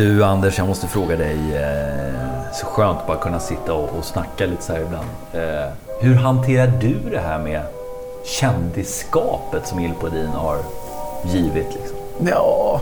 Du Anders, jag måste fråga dig. Eh, så skönt bara kunna sitta och, och snacka lite så här ibland. Eh, hur hanterar du det här med kändisskapet som Ilpodin har givit? Liksom? Ja,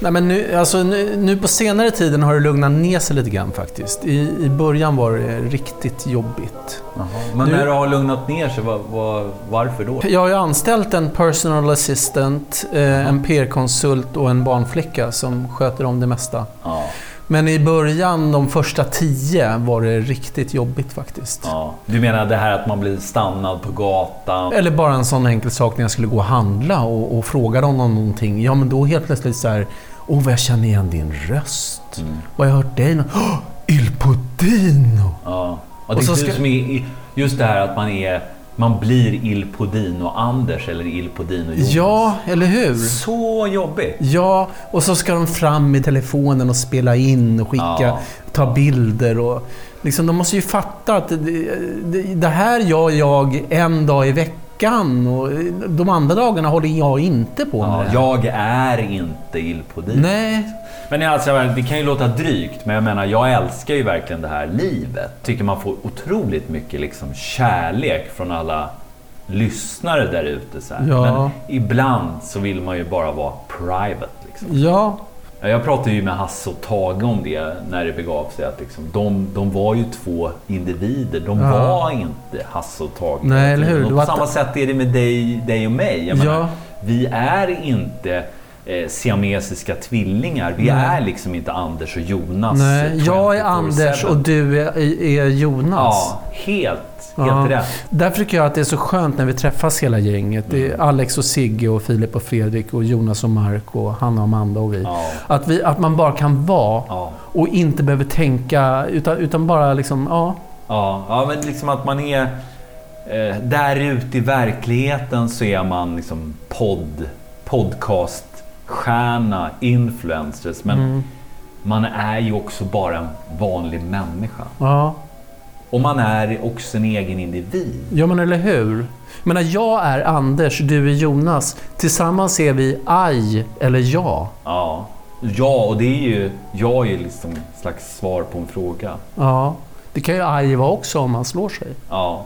nej men nu, alltså, nu, nu på senare tiden har det lugnat ner sig lite grann faktiskt. I, i början var det riktigt jobbigt. Jaha. Men Nu- när det har lugnat ner sig, vad, vad, varför då? Jag har ju anställt en personal assistant, eh, en PR-konsult och en barnflicka som sköter om det mesta. Ja, Men i början, de första tio, var det riktigt jobbigt faktiskt. ja. Du menar det här att man blir stannad på gatan? Eller bara en sån enkel sak när jag skulle gå och handla och, och frågade dem om någonting. Ja, men då helt plötsligt så här... Åh, vad jag känner igen din röst. Mm. Vad jag har hört dig Åh, Il Podino! Ja. Och det Och så ska- som är, just det här att man är... Man blir Il Podino Anders eller Il Podino Jonas. Ja, eller hur? Så jobbigt! Ja, och så ska de fram med telefonen och spela in och skicka, Ja. ta bilder och... Liksom, de måste ju fatta att det, det, det här gör jag en dag i veckan och de andra dagarna håller jag inte på med Ja, det. jag är inte Il Podino. Nej, Men alltså, det kan ju låta drygt, men jag menar, jag älskar ju verkligen det här livet. Tycker man får otroligt mycket liksom kärlek från alla lyssnare där ute. Ja. Men ibland så vill man ju bara vara private. Liksom. Ja, Jag pratade ju med Hasse och Tage om det när det begav sig. Att liksom, de, de var ju två individer. De Ja. var inte Hasse och Tage. Nej, eller hur? Och på samma sätt är det med dig, dig och mig. Jag Ja. menar, vi är inte eh, siamesiska tvillingar. Vi Nej. är liksom inte Anders och Jonas. nej. Jag är 24/7. Anders och du är, är Jonas. Ja, helt, Ja. rätt. Därför tycker jag att det är så skönt när vi träffas hela gänget. Mm. Alex och Sigge och Filip och Fredrik och Jonas och Mark och Hanna och Amanda och vi. Ja, Att, vi, att man bara kan vara ja, och inte behöver tänka utan, utan bara liksom, ja. ja, ja, men liksom att man är... Eh, där ute i verkligheten så är man liksom podd, podcaststjärna, influencers. Men Mm, man är ju också bara en vanlig människa. ja. Och man är också en egen individ. Ja men eller hur? Menar, jag är Anders, du är Jonas. Tillsammans är vi aj eller ja. Ja, ja och det är ju... Jag är liksom slags svar på en fråga. Ja. Det kan ju aj vara också om man slår sig. Ja.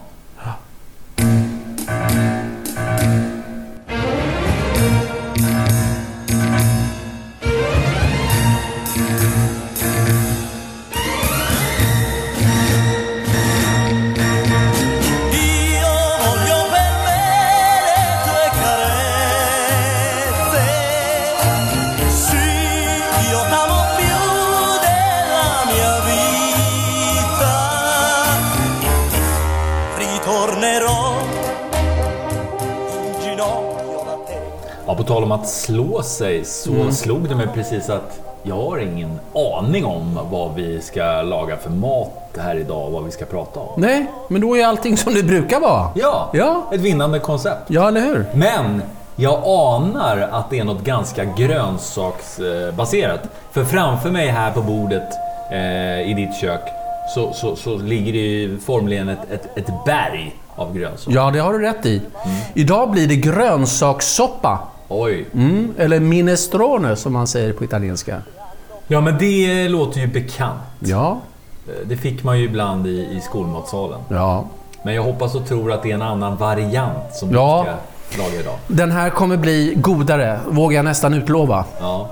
Tal om att slå sig så slog det mig precis att jag har ingen aning om vad vi ska laga för mat här idag och vad vi ska prata om. Nej, men då är allting som det brukar vara. Ja, Ja. ett vinnande koncept. Ja, eller hur? Men jag anar att det är något ganska grönsaksbaserat. För framför mig här på bordet eh, i ditt kök så, så, så ligger det ju formligen ett, ett, ett berg av grönsaker. Ja, det har du rätt i. Idag blir det grönsakssoppa. Oj. Mm, eller minestrone som man säger på italienska. Ja, men det låter ju bekant. Ja, Eh, Det fick man ju ibland i, i skolmatsalen. ja. Men jag hoppas och tror att det är en annan variant som Ja. du ska laga idag. Den här kommer bli godare, vågar jag nästan utlova. Ja.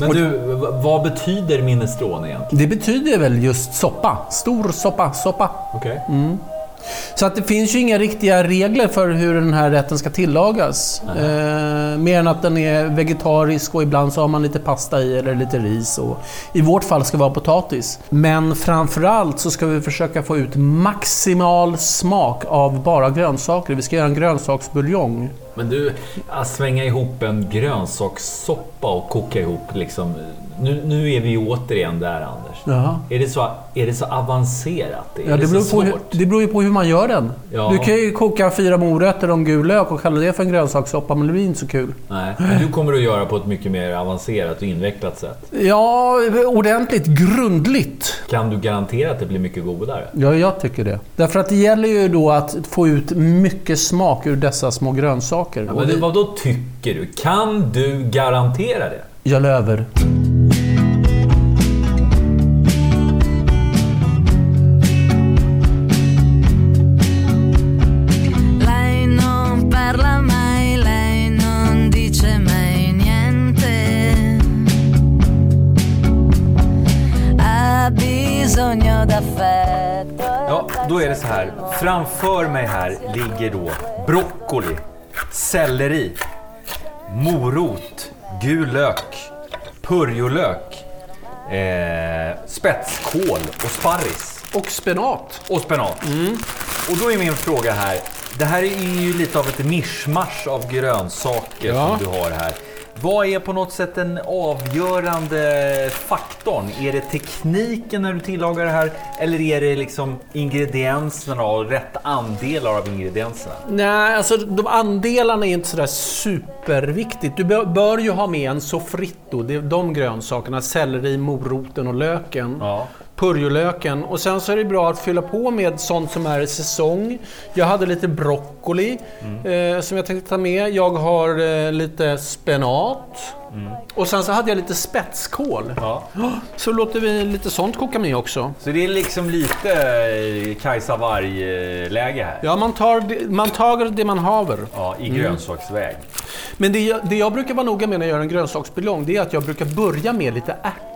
Men du, vad betyder minestrone egentligen? Det betyder väl just soppa. Stor soppa, soppa. Okej. Så att det finns ju inga riktiga regler för hur den här rätten ska tillagas. Eh, mer än att den är vegetarisk och ibland så har man lite pasta i eller lite ris. Och I vårt fall ska det vara potatis. Men framförallt så ska vi försöka få ut maximal smak av bara grönsaker. Vi ska göra en grönsaksbuljong. Men du, att svänga ihop en grönsakssoppa och koka ihop liksom. Nu, nu är vi återigen där Anders. Ja. Är, det så, är det så avancerat? Är Ja, det, så beror på hur, det beror ju på hur man gör den. Ja. Du kan ju koka fyra morötter och en gul lök och kalla det för en grönsakssoppa, men det blir inte så kul. Nej, men du kommer att göra på ett mycket mer avancerat och invecklat sätt. Ja, ordentligt grundligt. Kan du garantera att det blir mycket godare? Ja, jag tycker det. Därför att det gäller ju då att få ut mycket smak ur dessa små grönsaker. Ja, men vi- det, vad då tycker du? Kan du garantera det? Jag löver. Då är det så här. Framför mig här ligger då broccoli, selleri, morot, gul lök, purjolök, eh, spetskål och sparris. Och spenat. Och spenat. Och då är min fråga här. Det här är ju lite av ett mischmasch av grönsaker Ja. som du har här. Vad är på något sätt den avgörande faktorn? Är det tekniken när du tillagar det här? Eller är det liksom ingredienserna och rätt andelar av ingredienserna? Nej, alltså de andelarna är inte sådär superviktigt. Du bör, ju ha med en är de grönsakerna. Selleri, moroten och löken. Ja. Purjolöken. Och sen så är det bra att fylla på med sånt som är i säsong. Jag hade lite broccoli eh, som jag tänkte ta med. Jag har eh, lite spenat. Och sen så hade jag lite spetskål. ja. Så låter vi lite sånt koka med också. Så det är liksom lite eh, Kajsa Warg-läge här. Ja, man tar, man tar det man haver. Ja, i grönsaksväg. Men det jag, det jag brukar vara noga med när jag gör en grönsaksbuljong, det är att jag brukar börja med lite ärtor.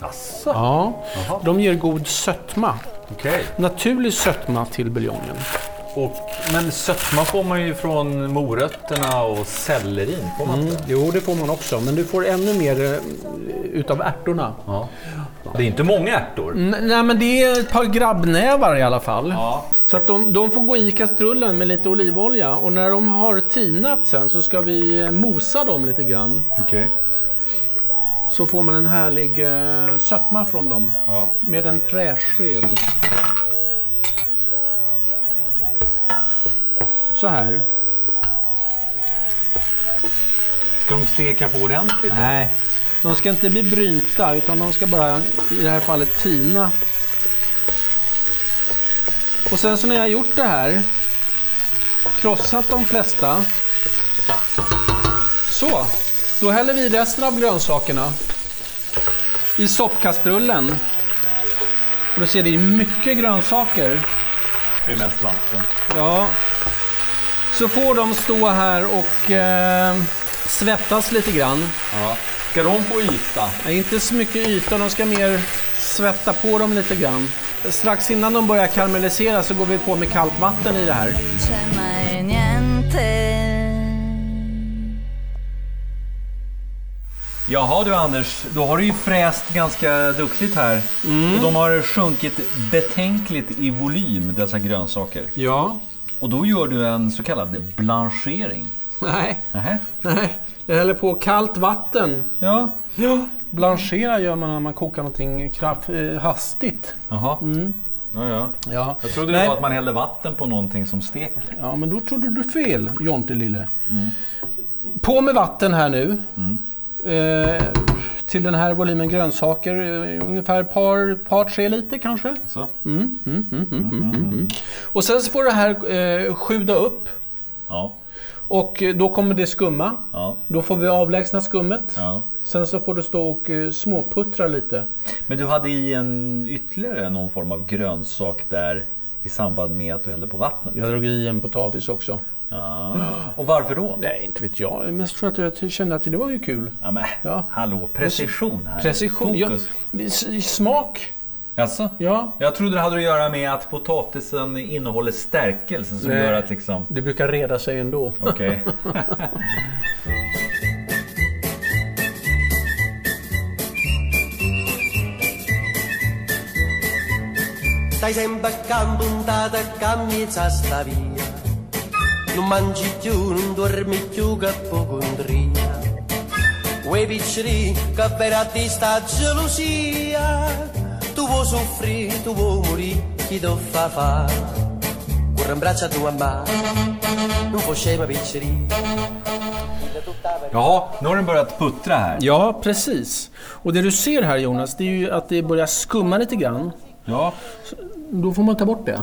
Asså, Ja, de ger god sötma. okej. Naturlig sötma till buljongen. Och, men sötma får man ju från morötterna och sellerin. Får man inte? Jo, det får man också, men du får ännu mer eh, utav ärtorna. Ja. Det är inte många ärtor. N- nej, men det är ett par grabbnävar i alla fall. Ja. Så att de, de får gå i kastrullen med lite olivolja och när de har tinat sen så ska vi eh, mosa dem lite grann. Okej. Så får man en härlig eh, sötma från dem Ja. med en träsked. Så här. Ska de steka på ordentligt? Nej. De ska inte bli brynta utan de ska bara i det här fallet tina. Och sen så när jag har gjort det här, krossat de flesta. Så, då häller vi resten av grönsakerna i soppkastrullen. Och då ser det är mycket grönsaker. Det är mest vatten. Ja. Så får de stå här och eh, svettas lite grann. Ja. Ska de få yta? Nej, inte så mycket yta, de ska mer svetta på dem lite grann. Strax innan de börjar karamellisera så går vi på med kallt vatten i det här. Jaha du Anders, då har du ju fräst ganska duktigt här. Och de har sjunkit betänkligt i volym, dessa grönsaker. Ja. Och då gör du en så kallad blanchering. Nej, Nähä? nej. Jag häller på kallt vatten. Ja. Ja. Blanchera gör man när man kokar någonting kraft, eh, hastigt. Jaha. Ja, ja. Ja. Jag trodde Nej. det var att man hällde vatten på någonting som steker. ja, men då trodde du fel, Jonte lille. På med vatten här nu. Eh, till den här volymen grönsaker, eh, ungefär par, par tre liter kanske. Så. Och sen så får det här eh, sjuda upp Ja. och eh, då kommer det skumma. Ja. Då får vi avlägsna skummet. ja. Sen så får du stå och eh, småputtra lite. Men du hade i en ytterligare någon form av grönsak där i samband med att du hällde på vattnet? Jag drog i en potatis också. Ja. Och varför då? Nej, inte vet jag. Mest för att jag kände att det var ju kul. Ja, men, Ja. hallå, precision här. Precision. Ja, Fokus. s- smak. Jaså? Ja. Jag trodde det hade att göra med att potatisen innehåller stärkelse som Nej. gör att liksom... Det brukar reda sig ändå. Okej. Stai sempre accanto puntata a camminare sta via Non mangi più, non dormi più che ipocondria Quei piccoli che per a te sta gelosia Tu vuoi soffrire, tu vuoi morire, chi ti fa fa Corre in braccio a tua mamma, non puoi scema piccoli Jaha, nu har den börjat puttra här. Ja, precis. Och det du ser här Jonas, det är ju att det börjar skumma lite grann. Ja, Då får man ta bort det.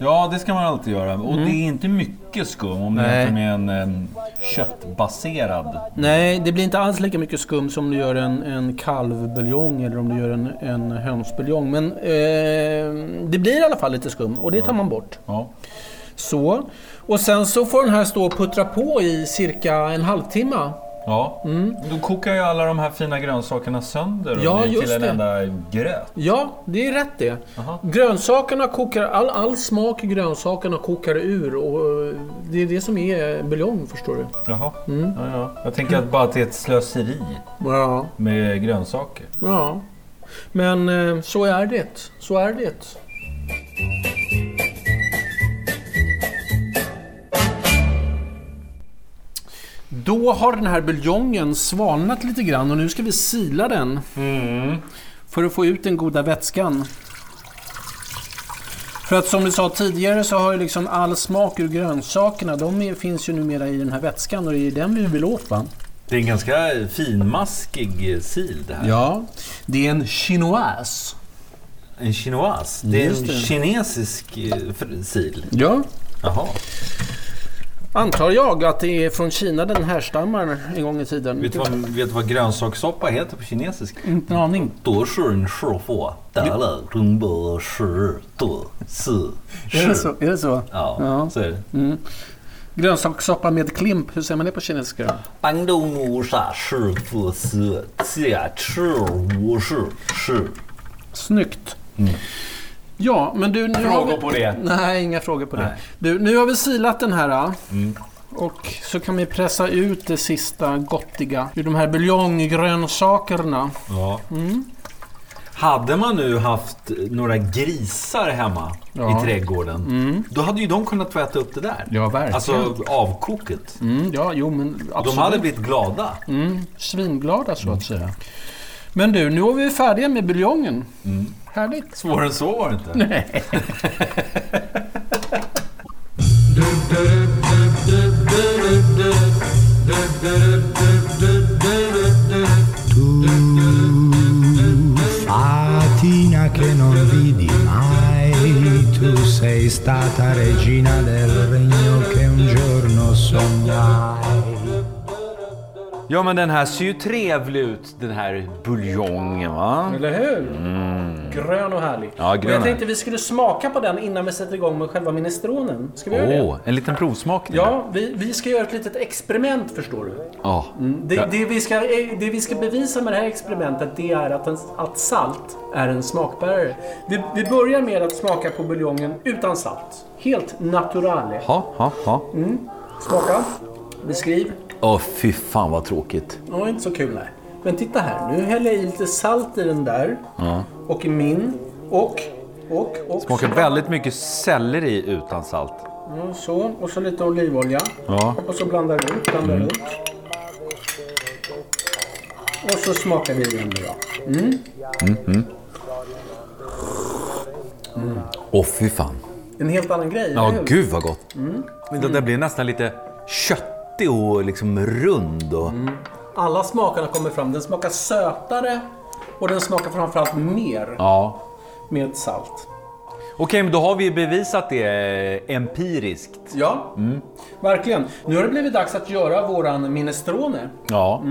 Ja det ska man alltid göra. Och det är inte mycket skum om du jämför med en, en köttbaserad. Nej, det blir inte alls lika mycket skum som du gör en, en kalvbuljong eller om du gör en, en hönsbuljong. Men eh, det blir i alla fall lite skum och det tar man bort. Ja. Så. Och sen så får den här stå och puttra på i cirka en halvtimme. Ja. Då kokar ju alla de här fina grönsakerna sönder och Ja, till en det. enda gröt. Ja, det är rätt det. Aha. Grönsakerna kokar, all, all smak i grönsakerna kokar ur och eh, det är det som är buljong förstår du. Jaha. Ja, ja. Jag tänker att bara att det är ett slöseri Ja, med grönsaker. ja. Men eh, så är det. Så är det. Då har den här buljongen svalnat lite grann och nu ska vi sila den. För att få ut den goda vätskan. För att som vi sa tidigare så har ju liksom all smak ur grönsakerna, de finns ju numera i den här vätskan och det är den vi vill åt va? Det är en ganska finmaskig sil det här. Ja, det är en chinoise. En chinoise. Det är Just en det. kinesisk eh, sil. Ja. Jaha. Antar jag att det är från Kina den härstammar en gång i tiden. Vet du vad, vet du vad grönsakssoppa heter på kinesiska? Inte en aning. Är det så? Är det så? Ja, ja. så är det. Mm. Grönsakssoppa med klimp, hur säger man det på kinesiska? Snyggt. Mm. Ja, men du... Nu frågor vi... på det? Nej, inga frågor på Nej. det. Du, nu har vi silat den här. Äh. Mm. Och så kan vi pressa ut det sista gottiga ur de här buljonggrönsakerna. Ja. Mm. Hade man nu haft några grisar hemma ja. i trädgården, mm. då hade ju de kunnat få äta upp det där. Ja, verkligen. Alltså avkoket. Mm, ja, jo, men absolut. De hade blivit glada. Mm, svinglada så att mm. säga. Men du, nu är vi färdiga med buljongen. Mm. Härligt. Svårare än så var det inte. Nej. Fatina che non vidi mai, tu sei stata regina del regno che un giorno sognai. Ja, men den här ser ju trevlig ut, den här buljongen va? Eller hur? Grön och härlig. Ja, grön och jag tänkte vi skulle smaka på den innan vi sätter igång med själva minestronen. Ska vi göra det? En liten provsmakning. Ja, vi, vi ska göra ett litet experiment förstår du. Ja. Det, Ja. det, vi ska, det vi ska bevisa med det här experimentet det är att, en, att salt är en smakbärare. Vi, vi börjar med att smaka på buljongen utan salt. Helt naturale. Ha, ha, ha. Smaka. Beskriv. Åh, fy fan vad tråkigt. Ja, inte så kul nej. Men titta här. Nu häller jag i lite salt i den där. Och i min. Och, och, och. Smakar så, väldigt mycket selleri utan salt. Ja, så. Och så lite olivolja. Ja. Och så blandar runt, blandar runt. Och så smakar vi igen nu då. Åh, fy fan. En helt annan grej, Ja, gud vad gott. Det, det blir nästan lite köttig och liksom rund. Och... Alla smakerna kommer fram. Den smakar sötare och den smakar framförallt mer Ja. med salt. Okej, men då har vi bevisat det eh, empiriskt. Ja, verkligen. Nu har det blivit dags att göra våran minestrone. Ja.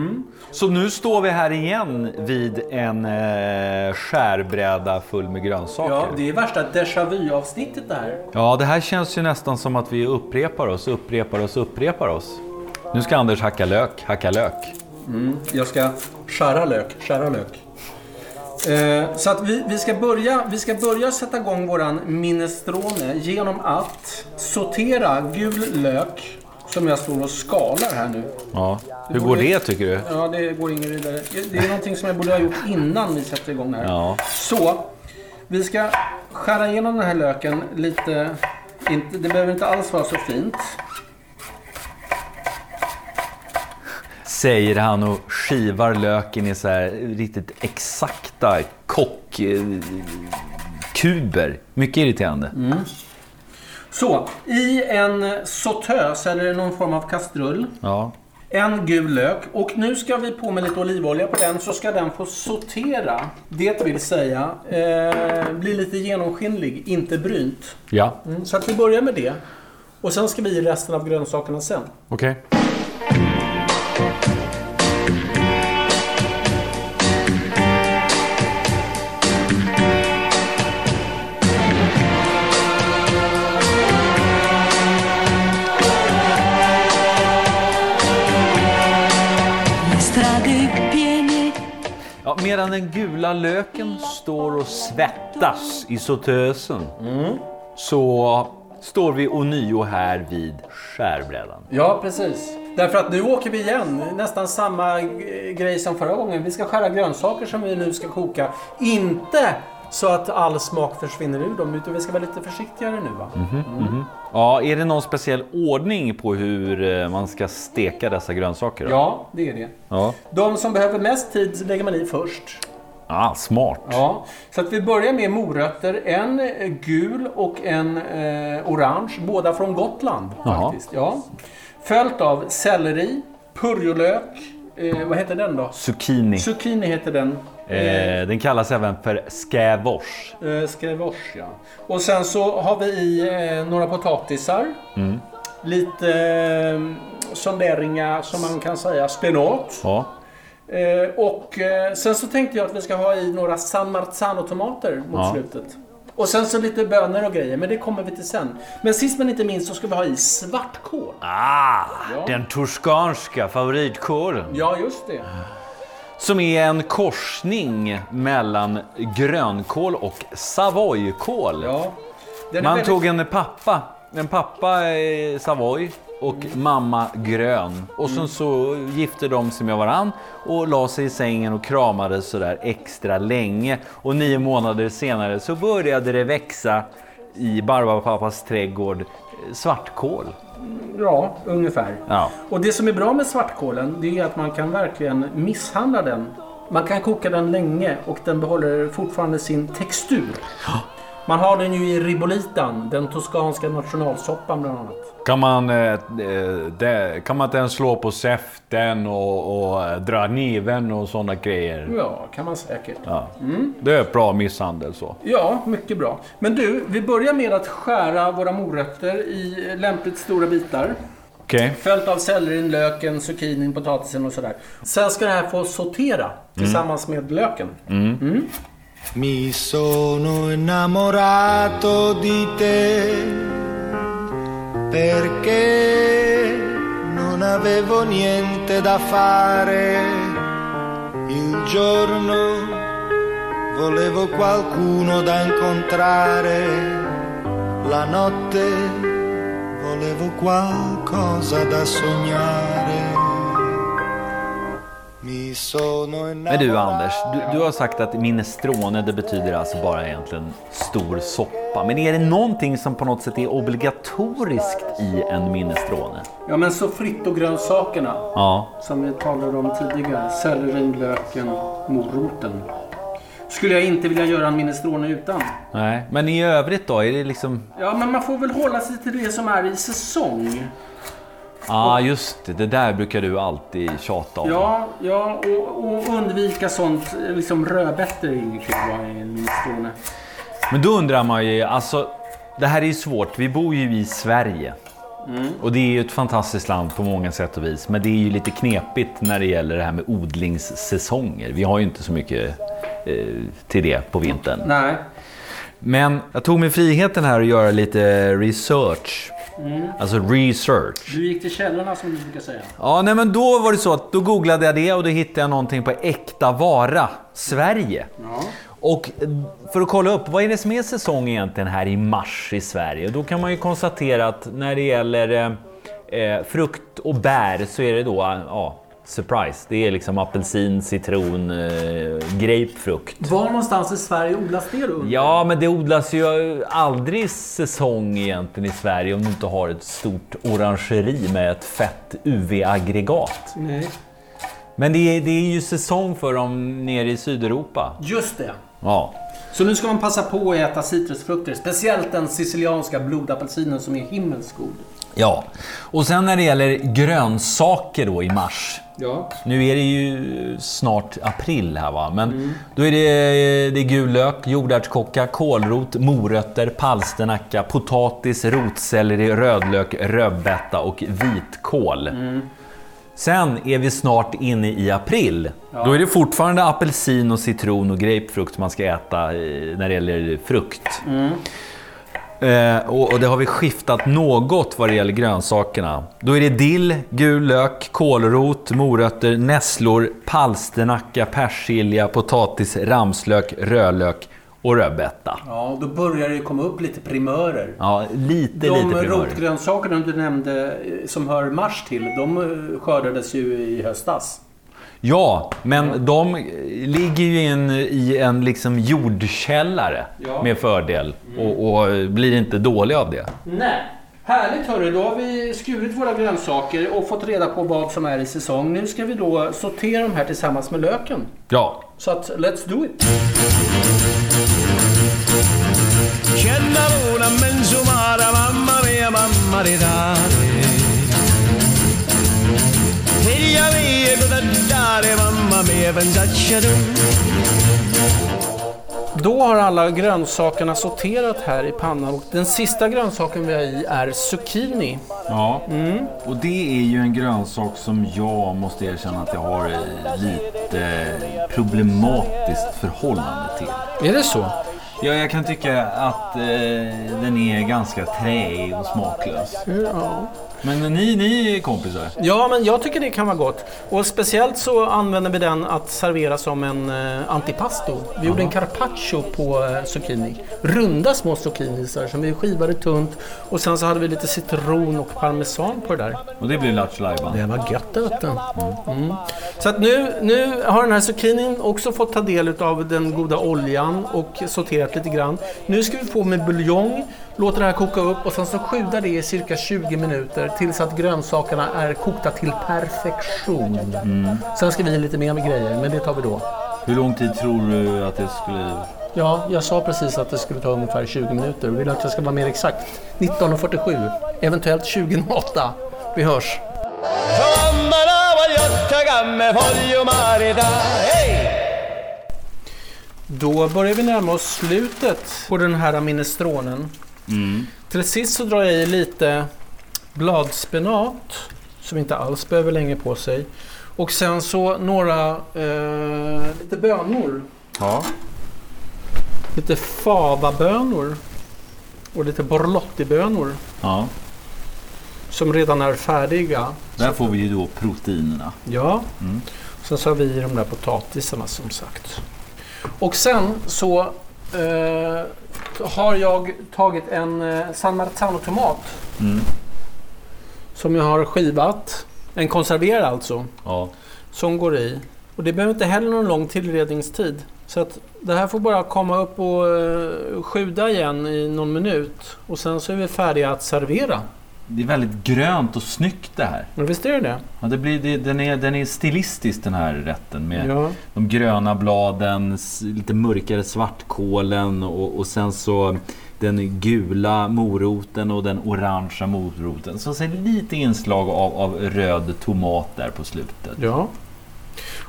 Så nu står vi här igen vid en eh, skärbräda full med grönsaker. Ja, det är värsta déjà vu-avsnittet det här. Ja, det här känns ju nästan som att vi upprepar oss, upprepar oss, upprepar oss. Nu ska Anders hacka lök, hacka lök. Jag ska skära lök, skära lök. Eh, så att vi, vi, ska börja, vi ska börja sätta igång våran minestrone genom att sortera gul lök som jag står och skalar här nu. Ja. Hur går det tycker du? Ja, det går inget vidare. Det är någonting som jag borde ha gjort innan vi sätter igång här. Ja. Så, vi ska skära igenom den här löken lite... Det behöver inte alls vara så fint. Säger han och skivar löken i så här riktigt exakta kockkuber. Mycket irriterande. Så, i en sautös eller någon form av kastrull. Ja. En gul lök och nu ska vi på med lite olivolja på den så ska den få sortera. Det vill säga eh, bli lite genomskinlig, inte brynt. Ja, Mm, så att vi börjar med det. Och sen ska vi i resten av grönsakerna sen. okej. Ja, medan den gula löken står och svettas i sautösen så står vi ånyo här vid skärbrädan. Ja, precis. Därför att nu åker vi igen. Nästan samma grej som förra gången. Vi ska skära grönsaker som vi nu ska koka. Inte så att all smak försvinner ur dem, utan vi ska vara lite försiktigare nu va? Ja, är det någon speciell ordning på hur eh, man ska steka dessa grönsaker? Då? Ja, det är det. ja. De som behöver mest tid lägger man i först. Ah, smart. Ja, så att vi börjar med morötter. En eh, gul och en eh, orange. Båda från Gotland faktiskt. Ja. Följt av selleri, purjolök. Eh, vad heter den då? Zucchini. Zucchini heter den. Eh, den kallas även för skävors. eh, Skrevors, ja. Och sen så har vi i eh, några potatisar. Mm. Lite eh, sonderingar som man kan säga spenat. Ja. Eh, och eh, sen så tänkte jag att vi ska ha i några San Marzano-tomater mot Ja. slutet. Och sen så lite bönor och grejer, men det kommer vi till sen. Men sist men inte minst så ska vi ha i svartkål. Ah, Ja. den toskanska favoritkålen. Ja, just det. Som är en korsning mellan grönkål och savoykål. Ja. Man väldigt- tog en pappa, en pappa eh, Savoy och mamma grön. Och sen så gifte de sig med varann och la sig i sängen och kramades sådär extra länge. Och nio månader senare så började det växa i Barbapappas trädgård eh, svartkål. Ja, ungefär. Ja. Och det som är bra med svartkålen, det är att man kan verkligen misshandla den. Man kan koka den länge och den behåller fortfarande sin textur. Man har den ju i ribolitan, den toskanska nationalsoppan bland annat. Kan man, eh, eh, det, kan man inte ens slå på säften och, och eh, dra niven och sådana grejer? Ja, kan man säkert. Ja. Det är bra misshandel så. Ja, mycket bra. Men du, vi börjar med att skära våra morötter i lämpligt stora bitar. Okej. Följt av sellerin, löken, zucchinin, potatisen och sådär. Sen ska det här få sortera tillsammans med löken. Mi sono innamorato di te perché non avevo niente da fare. Il giorno volevo qualcuno da incontrare, la notte volevo qualcosa da sognare. Men du Anders, du, du har sagt att minestrone det betyder alltså bara egentligen stor soppa. Men är det någonting som på något sätt är obligatoriskt i en minestrone? Ja, men så frittogrönsakerna Ja. som vi talade om tidigare. Sellerin, löken, moroten. Skulle jag inte vilja göra en minestrone utan. Nej. Men i övrigt då? Är det liksom... Ja, men man får väl hålla sig till det som är i säsong. Ja, ah, just det. Det där brukar du alltid tjata om. Ja, ja och, och undvika sånt. Liksom rödbetor i en minestrone. Men då undrar man ju, alltså... Det här är ju svårt. Vi bor ju i Sverige. Och det är ju ett fantastiskt land på många sätt och vis. Men det är ju lite knepigt när det gäller det här med odlingssäsonger. Vi har ju inte så mycket eh, till det på vintern. Nej. Men jag tog mig friheten här att göra lite research. Alltså research. Du gick till källorna som du brukar säga. Ja, nej men då var det så att då googlade jag det och då hittade jag någonting på Äkta Vara, Sverige. Ja. Och eh, för att kolla upp, vad är det som är säsong egentligen här i mars i Sverige? Och då kan man ju konstatera att när det gäller eh, eh, frukt och bär så är det då, ja, surprise. Det är liksom apelsin, citron, eh, grapefrukt. Var någonstans i Sverige odlas det då? Ja, men det odlas ju aldrig säsong egentligen i Sverige om du inte har ett stort orangeri med ett fett UV-aggregat. Nej. Men det är, det är ju säsong för dem nere i Sydeuropa. Just det. Ja. Så nu ska man passa på att äta citrusfrukter. Speciellt den sicilianska blodapelsinen som är himmelsgod. ja. Och sen när det gäller grönsaker då i mars. Ja. Nu är det ju snart april här va, men då är det, det är gul lök, jordärtskocka, kålrot, morötter, palsternacka, potatis, rotselleri, rödlök, rödbeta och vitkål. Sen är vi snart inne i april. Då är det fortfarande apelsin och citron och grapefrukt man ska äta eh, när det gäller frukt. Eh, och, och det har vi skiftat något vad det gäller grönsakerna. Då är det dill, gul lök, kålrot, morötter, nässlor, palsternacka, persilja, potatis, ramslök, rödlök och rödbeta. Ja, då börjar det komma upp lite primörer. Ja, lite, De lite primörer. rotgrönsakerna du nämnde eh, som hör mars till, de eh, skördades ju i höstas. Ja, men de ligger ju in i en liksom jordkällare Ja. med fördel och, och blir inte dåliga av det. Nej. Härligt hörru, då har vi skurit våra grönsaker och fått reda på vad som är i säsong. Nu ska vi då sortera de här tillsammans med löken. Ja, Så att, let's do it! Då har alla grönsakerna sorterat här i pannan och den sista grönsaken vi har i är zucchini. Ja, och det är ju en grönsak som jag måste erkänna att jag har lite problematiskt förhållande till. Är det så? Ja, jag kan tycka att eh, den är ganska träig och smaklös. Ja. Men ni, ni är kompisar? Ja, men jag tycker det kan vara gott. Och speciellt så använder vi den att servera som en eh, antipasto. Vi gjorde en carpaccio på eh, zucchini. Runda små zucchinisar som vi skivade tunt. Och sen så hade vi lite citron och parmesan på det där. Och det blir Lattjo. Det var gött det vet du. Mm. Så att nu, nu har den här zucchinin också fått ta del av den goda oljan och sorterat lite grann. Nu ska vi på med buljong, låter det här koka upp och sen så sjudar det i cirka 20 minuter tills att grönsakerna är kokta till perfektion. Sen ska vi in lite mer med grejer, men det tar vi då. Hur lång tid tror du att det skulle... Ja, jag sa precis att det skulle ta ungefär 20 minuter. Vill du att jag ska vara mer exakt? 19.47, eventuellt 20.08. Vi hörs! Då börjar vi närma oss slutet på den här minestronen. Till sist så drar jag i lite bladspenat som inte alls behöver länge på sig. Och sen så några eh, lite bönor. Ja. Lite favabönor. Och lite borlottibönor Ja. som redan är färdiga. Där får vi ju då proteinerna. Ja. Mm. Sen så har vi de där potatisarna som sagt. Och sen så eh, har jag tagit en eh, San Marzano-tomat. Mm. Som jag har skivat. En konserverad alltså. Ja. Som går i. Och det behöver inte heller någon lång tillredningstid. Så att det här får bara komma upp och eh, sjuda igen i någon minut. Och sen så är vi färdiga att servera. Det är väldigt grönt och snyggt det här. Men visst är det? Ja, det blir, det, den, är, den är stilistisk den här rätten med Ja. de gröna bladen, lite mörkare svartkålen och, och sen så den gula moroten och den orangea moroten. Så sen lite inslag av, av röd tomat där på slutet. Ja.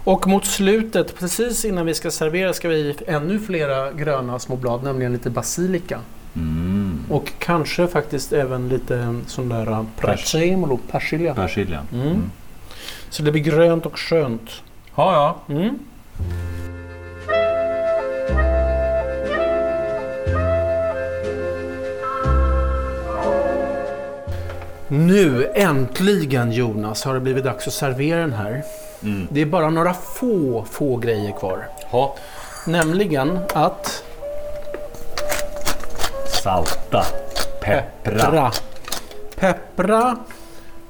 Och mot slutet, precis innan vi ska servera, ska vi i ännu flera gröna små blad, nämligen lite basilika. Mm. Och kanske faktiskt även lite sån där uh, prezzemolo, persilja. Persilja. Mm. Så det blir grönt och skönt. Ja, ja. Mm. Nu äntligen Jonas har det blivit dags att servera den här. Mm. Det är bara några få, få grejer kvar. Ha. Nämligen att Salta. Peppra. peppra,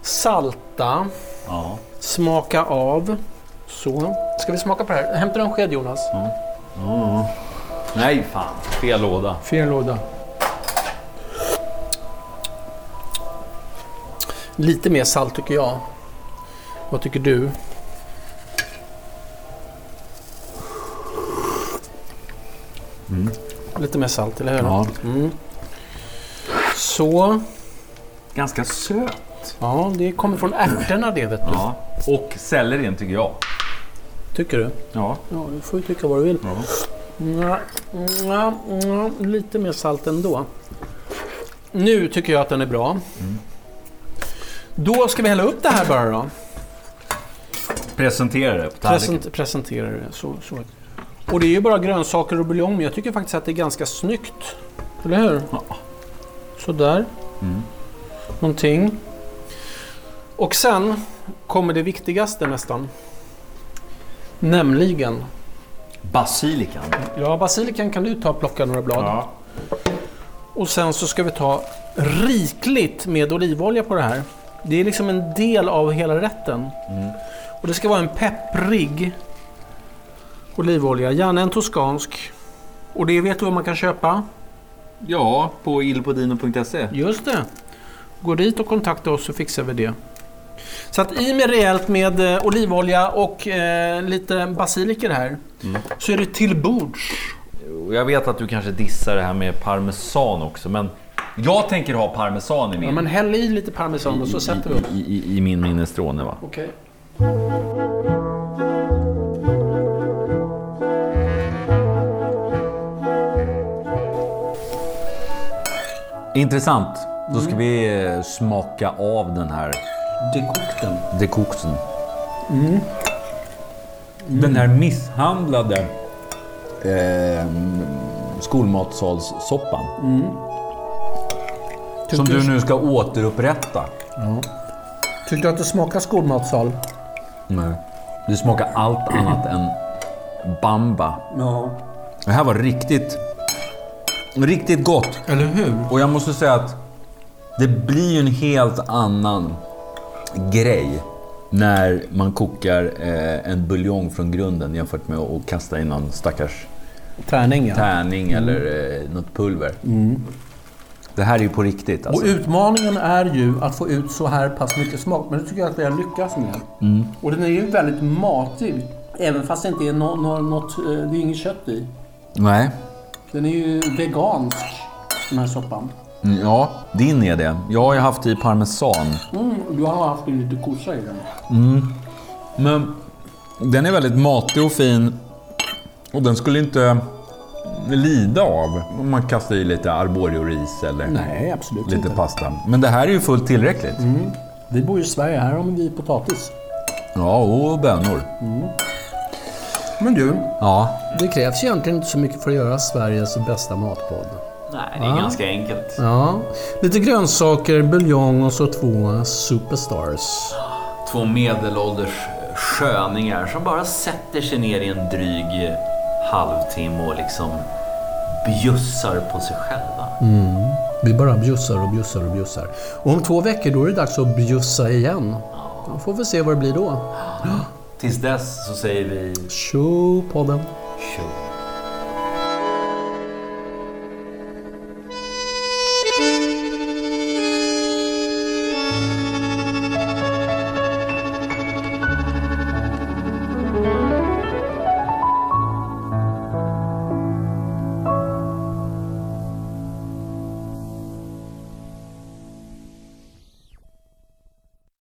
salta, Ja. smaka av. Så. Ska vi smaka på det här? Hämtar du en sked Jonas? Nej, fan. Fel låda. Fel låda. Lite mer salt tycker jag. Vad tycker du? Lite mer salt, eller hur? Ja. Mm. Så. Ganska söt. Ja, det kommer från ärtorna det vet du. Ja. Och sellerin tycker jag. Tycker du? Ja. Ja, du får ju tycka vad du vill. ja. Ja, ja, ja, lite mer salt ändå. Nu tycker jag att den är bra. Då ska vi hälla upp det här bara då. Presentera det på tallriken. Present, presentera det. Så, så. Och det är ju bara grönsaker och buljong, men jag tycker faktiskt att det är ganska snyggt. Eller hur? Ja. Sådär. Någonting. Och sen kommer det viktigaste nästan. Nämligen. Basilikan. Ja, basilikan kan du ta och plocka några blad. Och sen så ska vi ta rikligt med olivolja på det här. Det är liksom en del av hela rätten. Och det ska vara en pepprig olivolja, gärna en toskansk. Och det vet du vad man kan köpa? Ja, på ilpodino.se. Just det. Gå dit och kontakta oss så fixar vi det. Så att i med rejält med eh, olivolja och eh, lite basiliker här. Så är det till bords. Jag vet att du kanske dissar det här med parmesan också, men jag tänker ha parmesan i min, Ja, men häll i lite parmesan och så sätter vi upp. i, i, i min minestrone. Va? Okej. Intressant. Då ska vi eh, smaka av den här Dekokten. dekokten. Den här misshandlade eh, skolmatsalssoppan. Som Tycker du nu ska återupprätta. Tyckte du att det smakar skolmatsal? Nej. Det smakar allt annat än bamba. Ja. Det här var riktigt, riktigt gott. Eller hur? Och jag måste säga att det blir ju en helt annan grej när man kokar eh, en buljong från grunden jämfört med att kasta in någon stackars Tärning ja. tärning eller eh, något pulver. Det här är ju på riktigt Och alltså. utmaningen är ju att få ut så här pass mycket smak. Men det tycker jag att vi har lyckats med. Och den är ju väldigt matig. Även fast det inte är nå- nå- något, eh, det är inget kött i. Nej. Den är ju vegansk, den här soppan. Mm, Ja, din är det. Jag har ju haft i parmesan. Mm, du har haft lite kossa i den. Men den är väldigt matig och fin. Och den skulle inte lida av om man kastar i lite arborio-ris eller Nej, absolut lite inte. pasta. Men det här är ju fullt tillräckligt. Vi bor ju i Sverige, här har vi potatis. Ja, och bönor. Men du, Ja. det krävs egentligen inte så mycket för att göra Sveriges bästa matpodd. Nej, det är ganska enkelt. Ja, lite grönsaker, buljong och så två superstars. Två medelålders sköningar som bara sätter sig ner i en dryg halvtimme och liksom bjussar på sig själva. Vi bara bjussar och bjussar och bjussar. Och om två veckor då är det dags att bjussa igen. Då får vi se vad det blir då. Tills dess så säger vi Tjo podden! tjo.